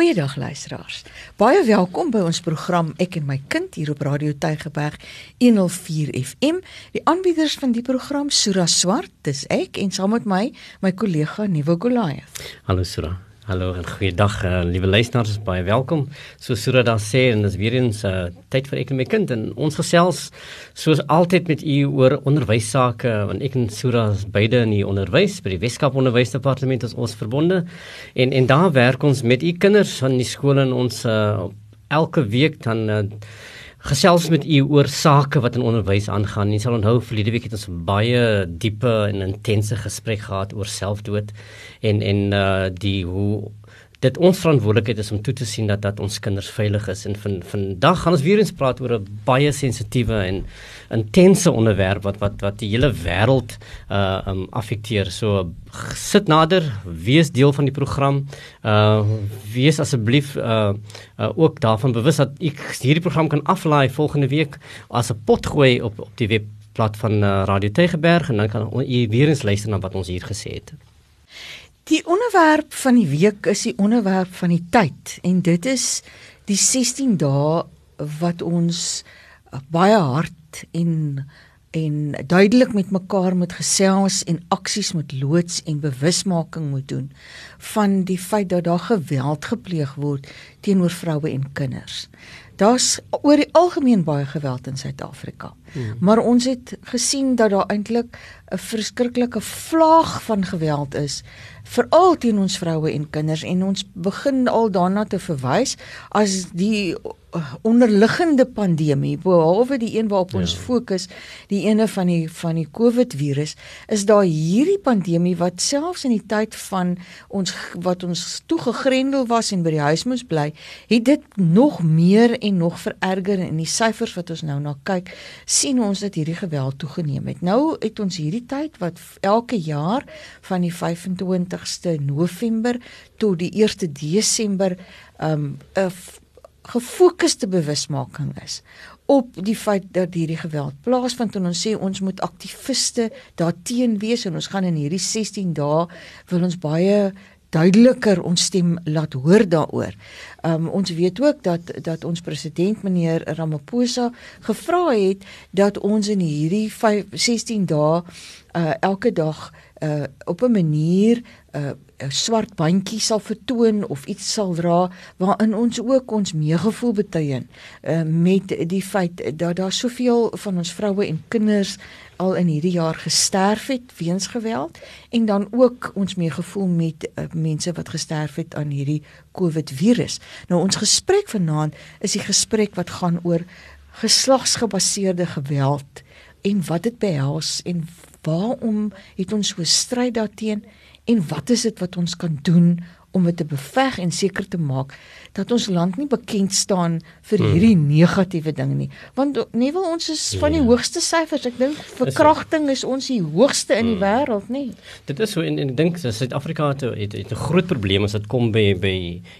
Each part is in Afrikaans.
Goeiedag luisteraars. Baie welkom by ons program Ek en my kind hier op Radio Tygerberg 104 FM. Die aanbieders van die program Sura Swart, dis ek en saam met my my kollega Nuwe Goliath. Hallo Sura. Hallo en goeiedag uh, liewe luisteraars, baie welkom. So Sura daar sê en dis weer eens uh, tyd vir ek en my kind. En ons gesels soos altyd met u oor onderwys sake want ek en Sura is beide in die onderwys by die Weskaap Onderwysdepartement as ons verbonde. En en daar werk ons met u kinders van die skole in ons uh, elke week dan uh, gesels met u oor sake wat in onderwys aangaan. Jy sal onthou verlede week het ons baie diepe en intense gesprek gehad oor selfdood en en uh die hoe dit ons verantwoordelikheid is om toe te sien dat dat ons kinders veilig is en van vandag gaan ons weer eens praat oor 'n baie sensitiewe en intense onderwerp wat wat wat die hele wêreld uh um affekteer. So sit nader, wees deel van die program. Uh wees asseblief uh, uh ook daarvan bewus dat ek hierdie program kan aflaai volgende week as 'n pot gooi op op die webblad van uh, Radio Tegeberg en dan kan u weer eens luister na wat ons hier gesê het. Die onderwerp van die week is die onderwerp van die tyd en dit is die 16 dae wat ons baie hard en en duidelik met mekaar moet gesels en aksies moet loods en bewusmaking moet doen van die feit dat daar geweld gepleeg word teenoor vroue en kinders. Daar's oor die algemeen baie geweld in Suid-Afrika. Hmm. Maar ons het gesien dat daar eintlik 'n verskriklike vlaag van geweld is veral teen ons vroue en kinders en ons begin al daarna te verwys as die onderliggende pandemie behalwe die een waarop ons ja. fokus die ene van die van die COVID virus is daar hierdie pandemie wat selfs in die tyd van ons wat ons toegegrendel was en by die huis moes bly het dit nog meer en nog vererger in die syfers wat ons nou na kyk sien ons dat hierdie geweld toegeneem het. Nou het ons hierdie tyd wat elke jaar van die 25ste November tot die 1 Desember um 'n gefokusde bewusmaking is op die feit dat hierdie geweld plaasvind en ons sê ons moet aktiviste daarteen wees en ons gaan in hierdie 16 dae wil ons baie duideliker ons stem laat hoor daaroor. Um ons weet ook dat dat ons president meneer Ramaphosa gevra het dat ons in hierdie 5, 16 dae uh elke dag uh op 'n manier uh 'n swart bandjie sal vertoon of iets sal dra waarin ons ook ons meegevoel betuien uh, met die feit dat daar soveel van ons vroue en kinders al in hierdie jaar gesterf het weens geweld en dan ook ons meegevoel met uh, mense wat gesterf het aan hierdie COVID virus. Nou ons gesprek vanaand is die gesprek wat gaan oor geslagsgebaseerde geweld en wat dit behels en waarom het ons so stryd daarteenoor en wat is dit wat ons kan doen om dit te beveg en seker te maak dat ons land nie bekend staan vir hmm. hierdie negatiewe ding nie want nie wil ons is van die ja. hoogste syfers ek dink verkrachting is ons die hoogste in die hmm. wêreld nê dit is so en, en ek dink Suid-Afrika het, het, het 'n groot probleem as dit kom by by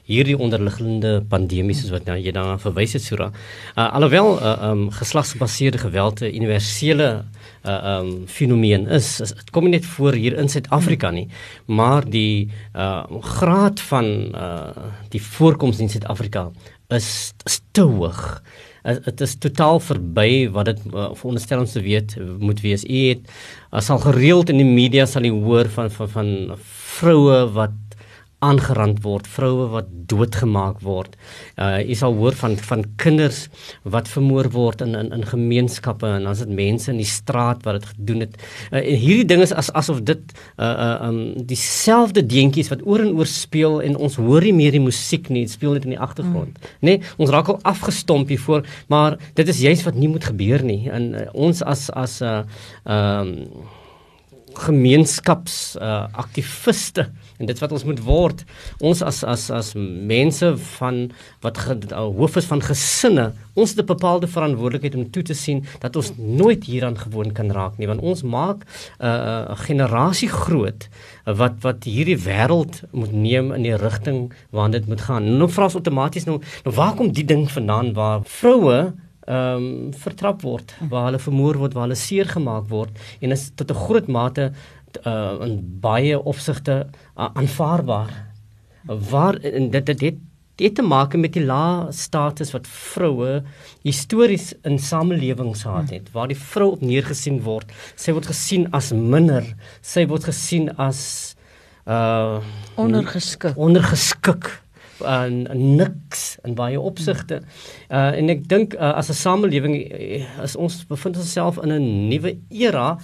hierdie onderliggende pandemie soos wat nou jy daarna verwys het Sura uh, alhoewel uh, um, geslagsgebaseerde geweld 'n universele uh um fenomeen is dit kom nie net voor hier in Suid-Afrika nie maar die uh graad van uh die voorkoms in Suid-Afrika is, is te hoog. Dit is totaal verby wat dit uh, veronderstel ons te weet moet wees. U het uh, sal gereeld in die media sal jy hoor van van van vroue wat aangerand word, vroue wat doodgemaak word. Uh jy sal hoor van van kinders wat vermoor word in in in gemeenskappe en dan is dit mense in die straat wat dit gedoen het. Uh en hierdie ding is as asof dit uh uh um dieselfde deentjies wat oor en oor speel en ons hoor nie meer die musiek nie, dit speel net in die agtergrond. Mm. Nê? Nee, ons raak al afgestomp hiervoor, maar dit is juist wat nie moet gebeur nie. En uh, ons as as 'n uh, um gemeenskaps uh aktiviste en dit wat ons moet word ons as as as mense van wat uh, hoof is van gesinne ons het 'n bepaalde verantwoordelikheid om toe te sien dat ons nooit hieraan gewoon kan raak nie want ons maak 'n uh, generasie groot wat wat hierdie wêreld moet neem in die rigting waarna dit moet gaan. Nou vra ons outomaties nou, nou waar kom die ding vandaan waar vroue ehm um, vertrap word, waar hulle vermoor word, waar hulle seer gemaak word en is tot 'n groot mate uh, in baie opsigte aanvaarbaar. Waar en dit dit het Dit het te maak met die lae status wat vroue histories in samelewings gehad het waar die vrou op neergesien word. Sy word gesien as minder. Sy word gesien as uh ondergeskik. Ondergeskik en uh, niks in baie opsigte. Uh en ek dink uh, as 'n samelewing as uh, ons bevind onsself in 'n nuwe era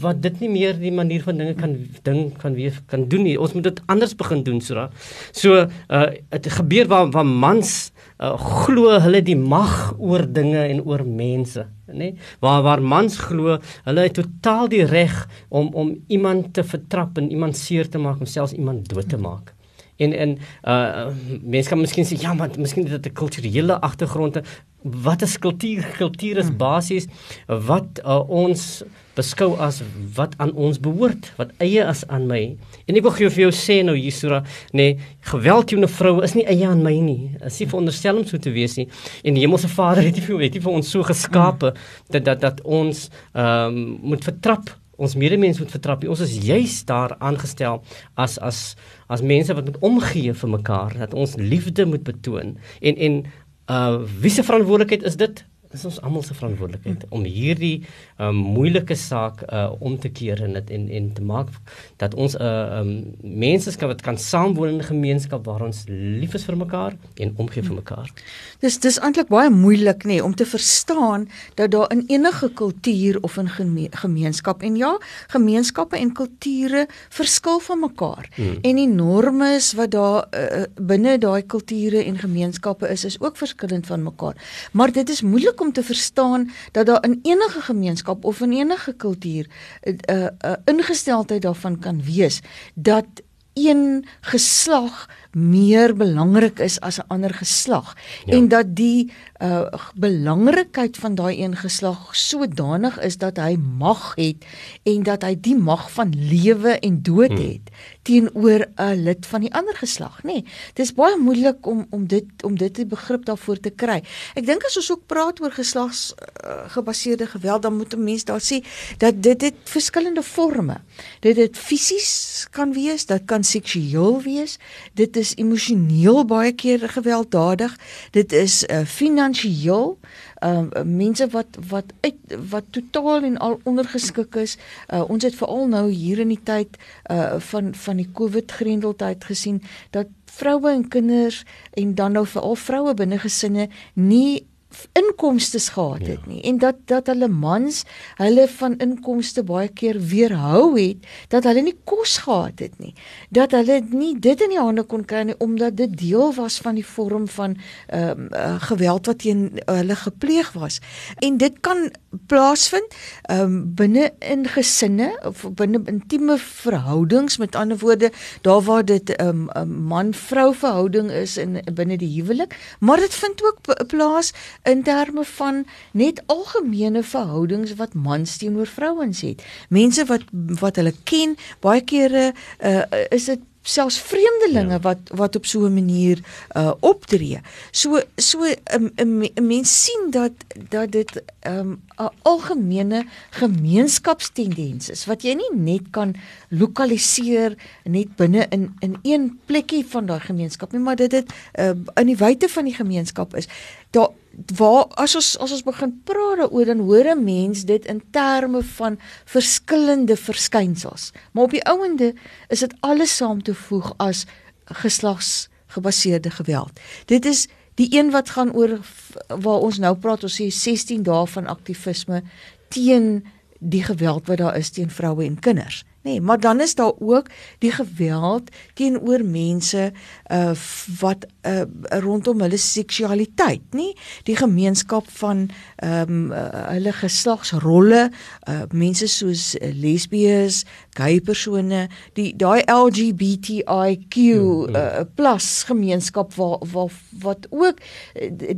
wat dit nie meer die manier van dinge kan ding kan weer kan doen nie. Ons moet dit anders begin doen so. So uh dit gebeur waar waar mans uh, glo hulle die mag oor dinge en oor mense nê waar waar mans glo hulle het totaal die reg om om iemand te vertrap en iemand seer te maak, homself iemand dood te maak en en uh mense kan miskien sê ja maar miskien dit 'n kulturele agtergrond. Wat is kultuur? Kultuur is hmm. basies wat uh, ons beskou as wat aan ons behoort wat eie is aan my. En ek wil vir jou sê nou Jesura nee geweld teen 'n vrou is nie eie aan my nie. Is nie veronderstel om so te wees nie. En die hemelse Vader het nie vir weet nie vir ons so geskape hmm. dat dat dat ons ehm um, moet vertrap ons medemens moet vertrap. Ons is juis daar aangestel as as as mense wat moet omgee vir mekaar, dat ons liefde moet betoon. En en uh wie se verantwoordelikheid is dit? Dit is ons almal se verantwoordelikheid om hierdie um, moeilike saak uh, om te keer en dit en en te maak dat ons 'n uh, um, mense kan wat kan saamwoon in 'n gemeenskap waar ons lief is vir mekaar en omgee vir mekaar. Dis dis eintlik baie moeilik nê nee, om te verstaan dat daar in enige kultuur of in geme gemeenskap en ja, gemeenskappe en kulture verskil van mekaar. Hmm. En die norme wat daar uh, binne daai kulture en gemeenskappe is is ook verskillend van mekaar. Maar dit is moeilik om te verstaan dat daar in enige gemeenskap of in enige kultuur 'n uh, uh, ingesteldheid daarvan kan wees dat een geslag meer belangrik is as 'n ander geslag ja. en dat die uh belangrikheid van daai een geslag sodanig is dat hy mag het en dat hy die mag van lewe en dood hmm. het teenoor 'n lid van die ander geslag nê nee, dis baie moeilik om om dit om dit die begrip daarvoor te kry ek dink as ons ook praat oor geslags uh, gebaseerde geweld dan moet 'n mens daar sê dat dit het verskillende forme dit het fisies kan wees dit kan seksueel wees dit is emosioneel baie keer gewelddadig. Dit is uh, finansiëel uh mense wat wat uit wat totaal en al ondergeskik is. Uh ons het veral nou hier in die tyd uh van van die COVID grendeltyd gesien dat vroue en kinders en dan nou veral vroue binne gesinne nie inkomste gehad het ja. nie en dat dat hulle mans hulle van inkomste baie keer weerhou het dat hulle nie kos gehad het nie dat hulle nie dit in die hande kon kry nie omdat dit deel was van die vorm van ehm uh, geweld wat teen hulle gepleeg was en dit kan plaasvind ehm um, binne in gesinne of binne intieme verhoudings met ander woorde daar waar dit 'n um, um, man-vrou verhouding is in binne die huwelik maar dit vind ook plaas in terme van net algemene verhoudings wat mans teenoor vrouens het. Mense wat wat hulle ken, baie kere uh, is dit selfs vreemdelinge ja. wat wat op so 'n manier uh optree. So so 'n 'n mens sien dat dat dit 'n um, algemene gemeenskapstendens is wat jy nie net kan lokaliseer net binne in in een plekkie van daai gemeenskap nie, maar dit dit uh in die wyte van die gemeenskap is. Daar waar as ons as ons begin praat daaroor dan hoor 'n mens dit in terme van verskillende verskynsels. Maar op die ouende is dit alles saam te voeg as geslagsgebaseerde geweld. Dit is die een wat gaan oor waar ons nou praat ons sê 16 dae van aktivisme teen die geweld wat daar is teen vroue en kinders nê nee, maar dan is daar ook die geweld teenoor mense uh wat uh rondom hulle seksualiteit nê die gemeenskap van ehm um, uh, hulle geslagsrolle uh mense soos uh, lesbies gay persone die daai LGBTIQ mm, mm. uh plus gemeenskap waar waar wat ook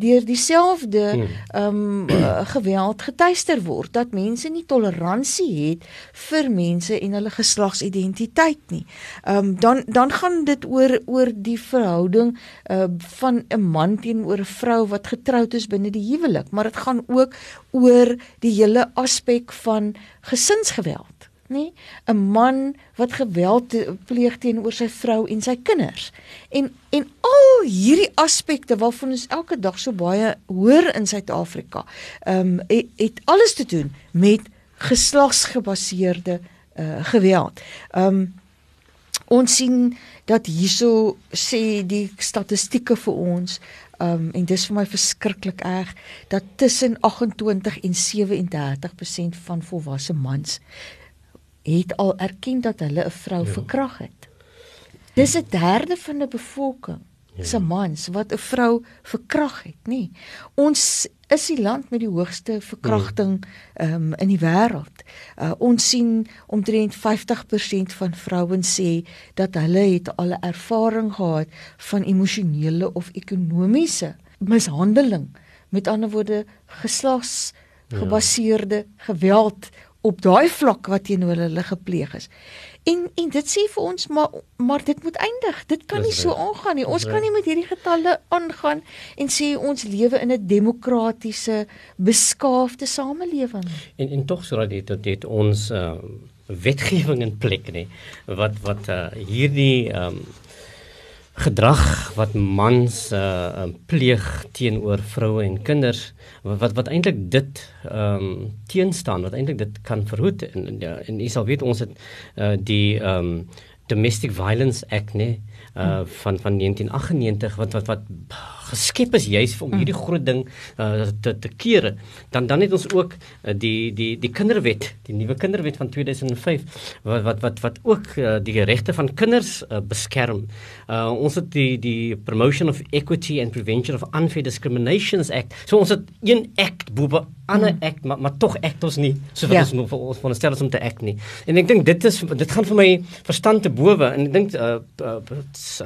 deur dieselfde mm. ehm um, uh, geweld getuister word dat mense nie toleransie het vir mense en hulle geslagsidentiteit nie. Ehm um, dan dan gaan dit oor oor die verhouding uh van 'n man teenoor 'n vrou wat getroud is binne die huwelik, maar dit gaan ook oor die hele aspek van gesinsgeweld nê? 'n Man wat geweld pleeg teenoor sy vrou en sy kinders. En en al hierdie aspekte waarvan ons elke dag so baie hoor in Suid-Afrika, ehm um, het, het alles te doen met geslagsgebaseerde uh, geweld. Ehm um, ons sien dat hierso sê die statistieke vir ons Um en dis vir my verskriklik erg dat tussen 28 en 37% van volwasse mans het al erken dat hulle 'n vrou ja. verkrag het. Dis 'n derde van die bevolking. Se mans wat 'n vrou verkrag het, nê. Ons is die land met die hoogste verkrachting ja. um in die wêreld. Uh, ons sien omtrent 50% van vrouens sê dat hulle het al 'n ervaring gehad van emosionele of ekonomiese mishandeling. Met ander woorde, geslags gebaseerde ja. geweld op daai vlak wat teenoor hulle gepleeg is. En en dit sê vir ons maar maar dit moet eindig. Dit kan nie so aangaan nie. Ons kan nie met hierdie getalle aangaan en sê ons lewe in 'n demokratiese, beskaafde samelewing. En en tog sodat dit dit ons uh, wetgewing in plek nie wat wat uh, hierdie um, gedrag wat mans uh, pleeg teenoor vroue en kinders wat wat, eintlik dit ehm um, teenstaan wat eintlik dit kan verhoed. En ja, en jy sal weet ons het uh, die ehm um, domestic violence act nee uh, van van 1998 wat wat wat geskep is juis om hierdie mm. groot ding uh, te te keer. Dan dan het ons ook uh, die die die kinderwet, die nuwe kinderwet van 2005 wat wat wat wat ook uh, die regte van kinders uh, beskerm. Uh, ons het die die Promotion of Equity and Prevention of Unfair Discriminations Act. So ons het een act boebe ander mm. act maar maar tog act ons nie so wat ja. ons moet ons van stel om te act nie. En ek dink dit is dit gaan vir my verstand te bowe en ek dink uh, uh,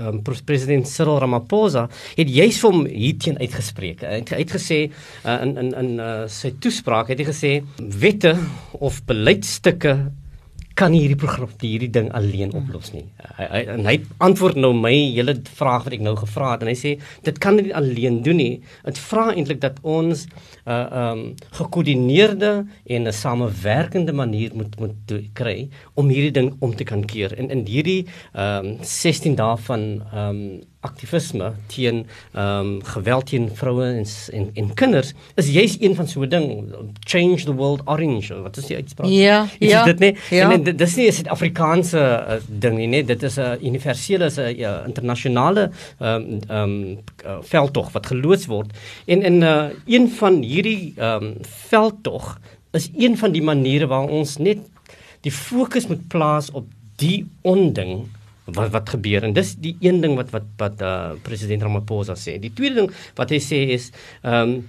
um, president Cyril Ramaphosa het juis vir hom hierteen uitgespreek. Hy het uitgesê uh, in in in uh, sy toespraak het hy gesê wette of beleidsstukke kan hierdie program hierdie ding alleen oplos nie. Hy hy en hy antwoord nou my hele vraag wat ek nou gevra het en hy sê dit kan nie alleen doen nie. Dit vra eintlik dat ons 'n uh, ehm um, gekoördineerde en 'n samewerkende manier moet moet kry om hierdie ding om te kan keer. En in hierdie ehm um, 16 dae van ehm um, aktivisme teen ehm um, geweld teen vroue en, en en kinders is juist een van so 'n ding change the world orange wat is die uitspraak? Ja is ja. dit nie ja. en, en dis nie 'n Suid-Afrikaanse uh, ding nie dit is 'n universele is 'n ja, internasionale ehm um, ehm um, uh, veldtog wat geloods word. En in uh, een van hierdie ehm um, veldtog is een van die maniere waar ons net die fokus moet plaas op die onding wat wat gebeur en dis die een ding wat wat wat uh, president Ramaphosa sê. Die tweede ding wat hy sê is ehm um,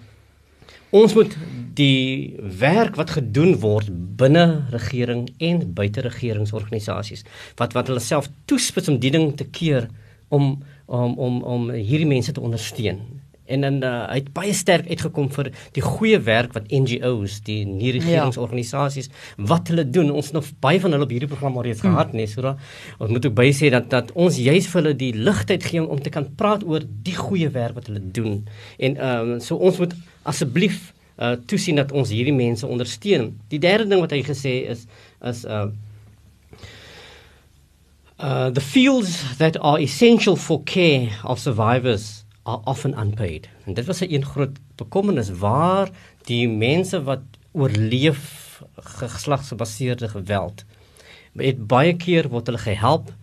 ons moet die werk wat gedoen word binne regering en buite regeringsorganisasies wat wat hulle self toespits om die ding te keer om om om om hierdie mense te ondersteun en dan uh, hy het baie sterk uitgekom vir die goeie werk wat NGOs, die nie-regeringsorganisasies ja. wat hulle doen. Ons nog baie van hulle op hierdie program al reeds hmm. gehad, nee, so da. Ons moet ook baie sê dat dat ons juis vir hulle die ligtheid gee om te kan praat oor die goeie werk wat hulle doen. En ehm um, so ons moet asseblief uh toesien dat ons hierdie mense ondersteun. Die derde ding wat hy gesê is is uh Uh, the fields that are essential for care of survivors are often unpaid. En dit was 'n een groot bekommernis waar die mense wat oorleef geslagsgebaseerde geweld het baie keer word hulle gehelp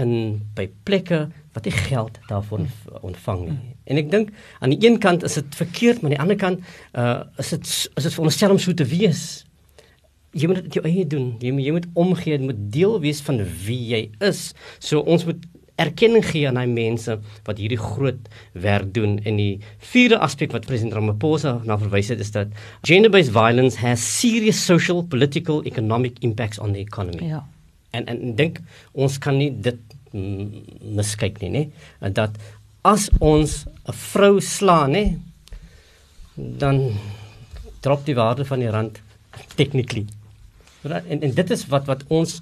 in by plekke wat nie geld daarvoor ontvang nie. En ek dink aan die een kant is dit verkeerd, maar aan die ander kant uh is dit is dit veronderstel om so te wees. Jy moet dit jou eie doen. Jy moet jy moet omgee, jy moet deel wees van wie jy is. So ons moet erkenning gee aan daai mense wat hierdie groot werk doen en die vierde aspek wat president Ramaphosa na verwys het is dat gender-based violence has serious social, political, economic impacts on the economy. Ja. En en dink ons kan nie dit miskyk nie, nê? Dat as ons 'n vrou slaan, nê, dan drop die waarde van die rand technically En en dit is wat wat ons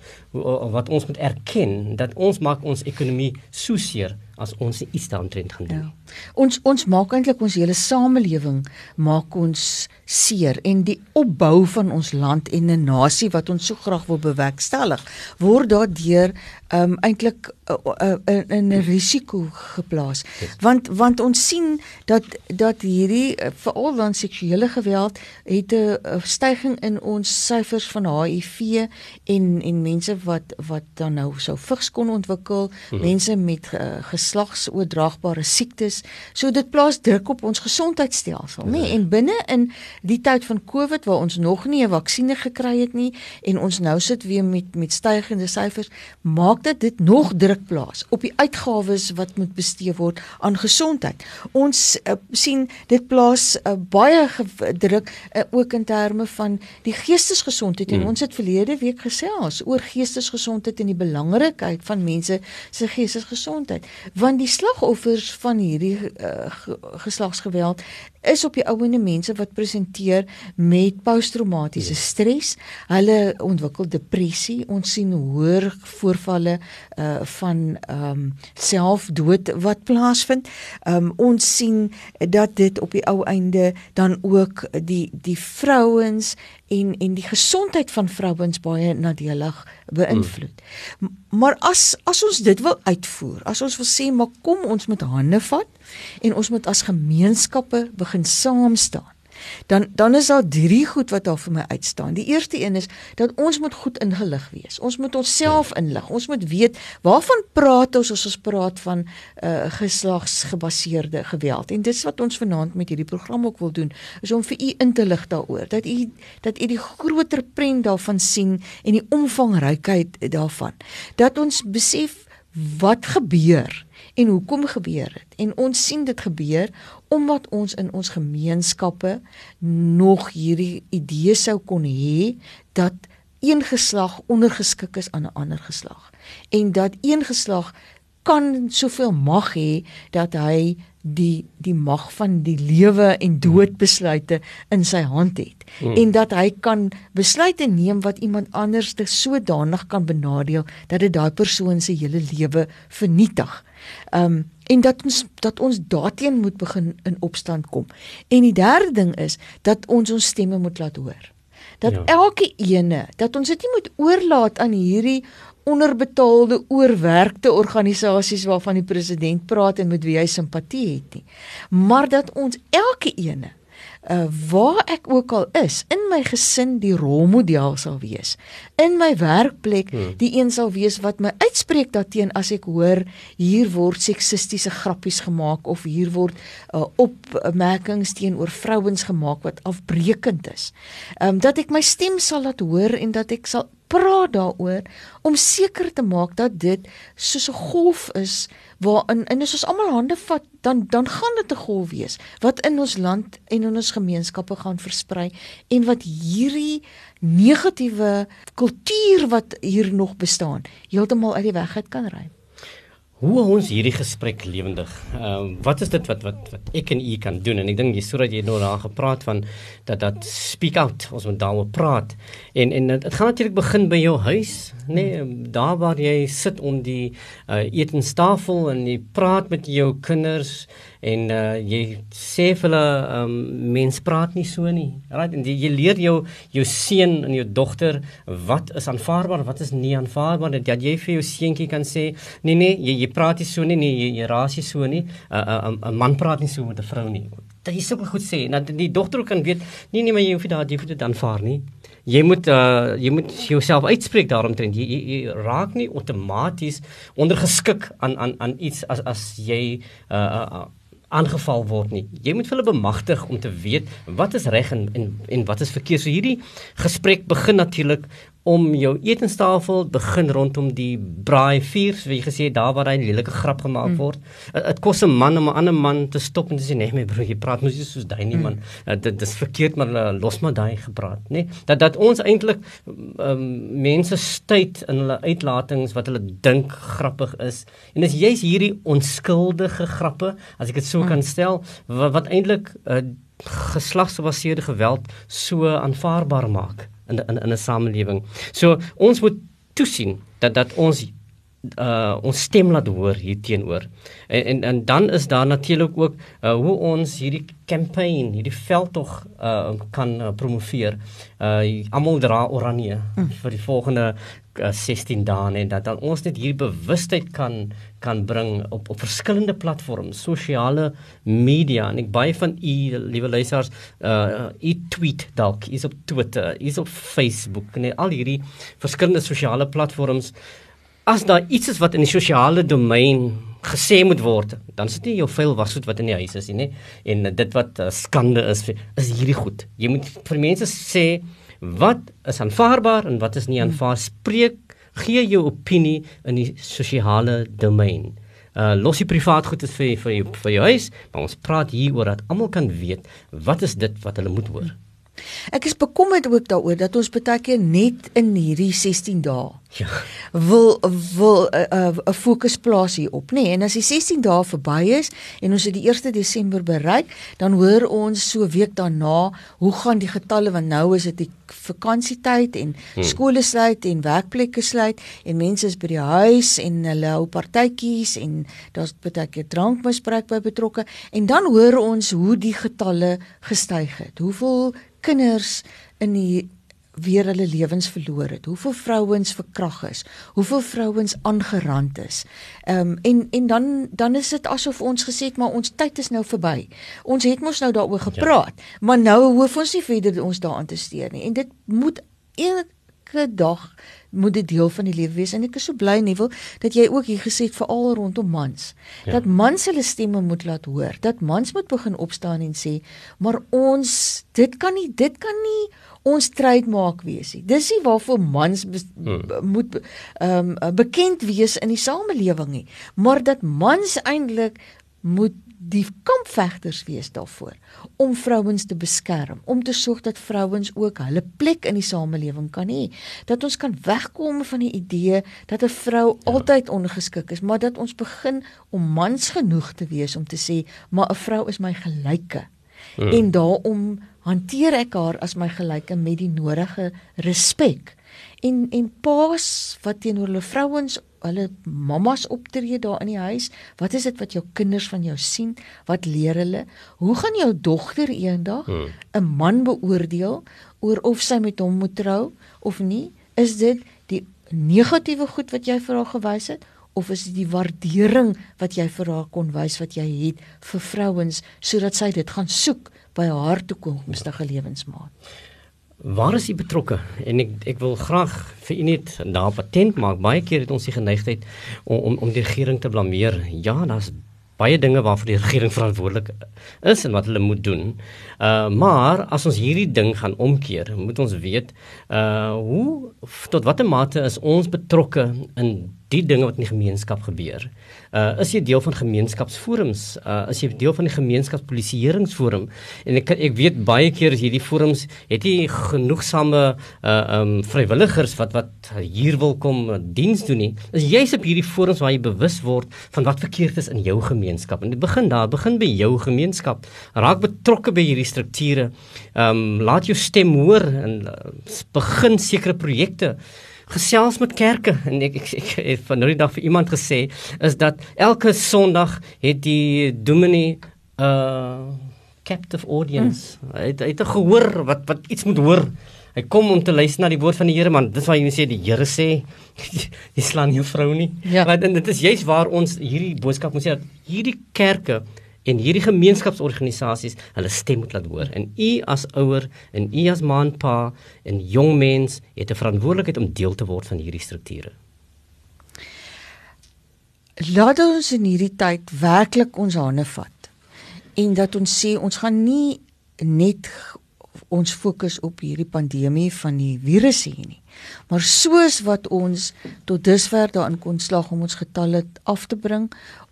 wat ons moet erken dat ons maak ons ekonomie so seer as ons iets daaroor gaan doen. Ja. Ons ons maak eintlik ons hele samelewing maak ons seer en die opbou van ons land en 'n nasie wat ons so graag wil bewerkstellig word daardeur um, eintlik uh, uh, uh, in 'n risiko geplaas yes. want want ons sien dat dat hierdie uh, veral dan seksuele geweld het 'n stygings in ons syfers van HIV en en mense wat wat dan nou sou vigs kon ontwikkel hmm. mense met uh, geslagsoordraagbare siektes so dit plaas druk op ons gesondheidstelsel nê nee? en binne in die tyd van Covid waar ons nog nie 'n vaksinne gekry het nie en ons nou sit weer met met stygende syfers maak dat dit nog druk plaas op die uitgawes wat moet bestee word aan gesondheid. Ons uh, sien dit plaas uh, baie druk uh, ook in terme van die geestesgesondheid en mm. ons het verlede week gesels oor geestesgesondheid en die belangrikheid van mense se geestesgesondheid want die slagoffers van hierdie uh, geslagsgeweld is op die ouene mense wat presenteer met posttraumatiese ja. stres. Hulle ontwikkel depressie. Ons sien hoër voorvalle uh van ehm um, selfdood wat plaasvind. Ehm um, ons sien dat dit op die ou einde dan ook die die vrouens en en die gesondheid van vrouens baie nadelig beïnvloed. Hmm. Maar as as ons dit wil uitvoer, as ons wil sê maar kom ons met hande vat en ons moet as gemeenskappe begin saam staan dan dan is daar drie goed wat daar vir my uitstaan. Die eerste een is dat ons moet goed ingelig wees. Ons moet onsself inlig. Ons moet weet waarvan praat ons as ons praat van uh geslagsgebaseerde geweld. En dis wat ons vanaand met hierdie program ook wil doen, is om vir u in te lig daaroor dat u dat u die groter prent daarvan sien en die omvangrykheid daarvan. Dat ons besef wat gebeur en hoekom gebeur dit? En ons sien dit gebeur omdat ons in ons gemeenskappe nog hierdie idee sou kon hê dat een geslag ondergeskik is aan 'n ander geslag en dat een geslag kan soveel mag hê dat hy die die mag van die lewe en dood besluite in sy hand het hmm. en dat hy kan besluite neem wat iemand anders te sodanig kan benadeel dat dit daai persoon se hele lewe vernietig. Um en dat ons dat ons daarteen moet begin in opstand kom. En die derde ding is dat ons ons stemme moet laat hoor. Dat ja. elke ene, dat ons dit nie moet oorlaat aan hierdie onderbetaalde oorwerkte organisasies waarvan die president praat en met wie hy simpatie het nie. Maar dat ons elke ene uh waar ek ook al is in my gesin die rolmodel sal wees in my werkplek hmm. die een sal wees wat my uitspreek daarteen as ek hoor hier word seksistiese grappies gemaak of hier word uh, opmerkings teenoor vrouens gemaak wat afbreekend is um dat ek my stem sal laat hoor en dat ek sal praat daaroor om seker te maak dat dit soos 'n golf is waarin en as ons almal hande vat dan dan gaan dit 'n golf wees wat in ons land en in ons gemeenskappe gaan versprei en wat hierdie negatiewe kultuur wat hier nog bestaan heeltemal uit die weg uit kan ry. Hoe ons hierdie gesprek lewendig. Ehm uh, wat is dit wat wat wat ek en u kan doen en ek dink jy sodat jy nou daar gepraat van dat dat speak out ons moet daaroor praat en en dit gaan natuurlik begin by jou huis nê nee, daar waar jy sit om die uh, etenstafel en jy praat met jou kinders en uh, jy sê vir hulle um, mens praat nie so nie. Right? En jy, jy leer jou jou seun en jou dogter wat is aanvaarbaar, wat is nie aanvaarbaar. Dat jy vir jou seentjie kan sê, nee nee, jy, jy praat nie so nie, nee, jy, jy raas nie so nie. 'n uh, 'n uh, man praat nie so met 'n vrou nie. Dat jy sulke goed sê, dat die dogter kan weet, nee nee, maar jy hoef dit daar jy hoef dit aanvaar nie. Jy moet uh, jy moet jouself uitspreek daaromtrent. Jy, jy, jy raak nie outomaties ondergeskik aan aan aan iets as as jy uh, uh, aangeval word nie. Jy moet hulle bemagtig om te weet wat is reg en, en en wat is verkeerd. So hierdie gesprek begin natuurlik om jou etenstafel begin rondom die braai vuur, so jy gesê daar waar hy 'n lelike grap gemaak mm. word. Dit kos 'n man om 'n ander man te stop en te sê nee my broer, jy praat mos nie soos daai nie man. Mm. Dit dis verkeerd maar uh, los maar daai gepraat, nê? Nee? Dat dat ons eintlik um, mense stuit in hulle uitlatings wat hulle dink grappig is. En dis juist hierdie onskuldige grappe, as ek dit so mm. kan stel, wat, wat eintlik uh, geslagsgebaseerde geweld so aanvaarbaar maak in in in 'n samelewing. So ons moet toesien dat dat ons uh ons stem laat hoor hier teenoor. En, en en dan is daar natuurlik ook uh hoe ons hierdie campaign, hierdie veldtog uh kan uh, promoveer. Uh almal dra oranje mm. vir die volgende uh, 16 dae en dat dan ons net hierdie bewustheid kan kan bring op op verskillende platforms, sosiale media en ek baie van u liewe luisters uh u tweet dalk, is op Twitter, is op Facebook en al hierdie verskillende sosiale platforms as daar iets is wat in die sosiale domein gesê moet word, dan is dit nie jou vuil wasgoed wat in die huis is nie, en dit wat uh, skande is, is hierdie goed. Jy moet vir mense sê wat is aanvaarbaar en wat is nie aanvaar. Spreek, gee jou opinie in die sosiale domein. Uh los die privaat goed vir vir jou vir jou huis, maar ons praat hier oor dat almal kan weet wat is dit wat hulle moet hoor. Ek is bekommerd ook daaroor dat ons baie keer net in hierdie 16 dae ja. wil wil 'n uh, eh, uh, fokus plaas hierop, nê? Nee, en as die 16 dae verby is en ons het die 1 Desember bereik, dan hoor ons so week daarna, hoe gaan die getalle want nou is dit die vakansietyd en hmm. skole sluit en werkplekke sluit en mense is by die huis en hulle hou partytjies en daar's baie keer drankmisbruik by betrokke en dan hoor ons hoe die getalle gestyg het. Hoeveel kinders in die weer hulle lewens verloor het. Hoeveel vrouens verkrag is, hoeveel vrouens aangerand is. Ehm um, en en dan dan is dit asof ons gesê het maar ons tyd is nou verby. Ons het mos nou daaroor gepraat, ja. maar nou hoef ons nie verder ons daaraan te steur nie. En dit moet elke dag moet dit deel van die lewe wees en ek is so bly Neville dat jy ook hier gesê het veral rondom mans ja. dat mans hulle stemme moet laat hoor dat mans moet begin opstaan en sê maar ons dit kan nie dit kan nie ons stryd maak wees nie dis nie waarvoor mans be, hmm. moet ehm um, bekend wees in die samelewing nie maar dat mans eintlik moet die kampvegters wees daarvoor om vrouens te beskerm, om te sorg dat vrouens ook hulle plek in die samelewing kan hê, dat ons kan wegkom van die idee dat 'n vrou ja. altyd ongeskik is, maar dat ons begin om mans genoeg te wees om te sê, maar 'n vrou is my gelyke. Hmm. En daarom hanteer ek haar as my gelyke met die nodige respek. En en paas wat teenoor hulle vrouens hulle mammas optree daar in die huis? Wat is dit wat jou kinders van jou sien? Wat leer hulle? Hoe gaan jou dogter eendag. 'n hmm. man beoordeel oor of sy met hom moet trou of nie? Is dit die negatiewe goed wat jy vir haar gewys het of is dit die waardering wat jy vir haar kon wys wat jy het vir vrouens sodat sy dit gaan soek by haar toekomstige lewensmaat? Waar is u betrokke? En ek ek wil graag vir u net daar patent maak. Baie keer het ons die geneigtheid om om om die regering te blameer. Ja, daar's baie dinge waarvoor die regering verantwoordelik is en wat hulle moet doen. Uh maar as ons hierdie ding gaan omkeer, moet ons weet uh hoe tot watter mate is ons betrokke in die dinge wat in die gemeenskap gebeur. Uh is jy deel van gemeenskapsforums? Uh is jy deel van die gemeenskapspolisieeringsforum? En ek ek weet baie keer as hierdie forums het jy genoegsame uh um vrywilligers wat wat hier wil kom uh, diens doen nie. Is jy's op hierdie forums waar jy bewus word van wat verkeerd is in jou gemeenskap. En dit begin daar, begin by jou gemeenskap. Raak betrokke by hierdie strukture. Um laat jou stem hoor en uh, begin sekere projekte gesels met kerke en ek ek, ek het van nou die dag vir iemand gesê is dat elke Sondag het die dominee uh captive audience. Hmm. Hy het, hy het gehoor wat wat iets moet hoor. Hy kom om te luister na die woord van die Here, man. Dis wat jy sê die Here sê. Jy slaan nie vrou nie. Ja. Maar dit is juist waar ons hierdie boodskap moet sê dat hierdie kerke en hierdie gemeenskapsorganisasies hulle stem moet laat hoor. En u as ouer en u as ma en pa en jong mens het 'n verantwoordelikheid om deel te word van hierdie strukture. Laat ons in hierdie tyd werklik ons hande vat en dat ons sê ons gaan nie net ons fokus op hierdie pandemie van die virus hier nie. Maar soos wat ons tot dusver daarin kon slag om ons getalle af te bring,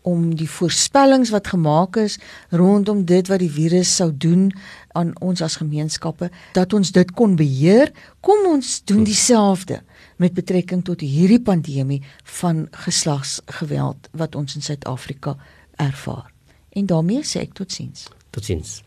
om die voorspellings wat gemaak is rondom dit wat die virus sou doen aan ons as gemeenskappe dat ons dit kon beheer kom ons doen dieselfde met betrekking tot hierdie pandemie van geslagsgeweld wat ons in Suid-Afrika ervaar. En daarmee sê ek totsiens. Totsiens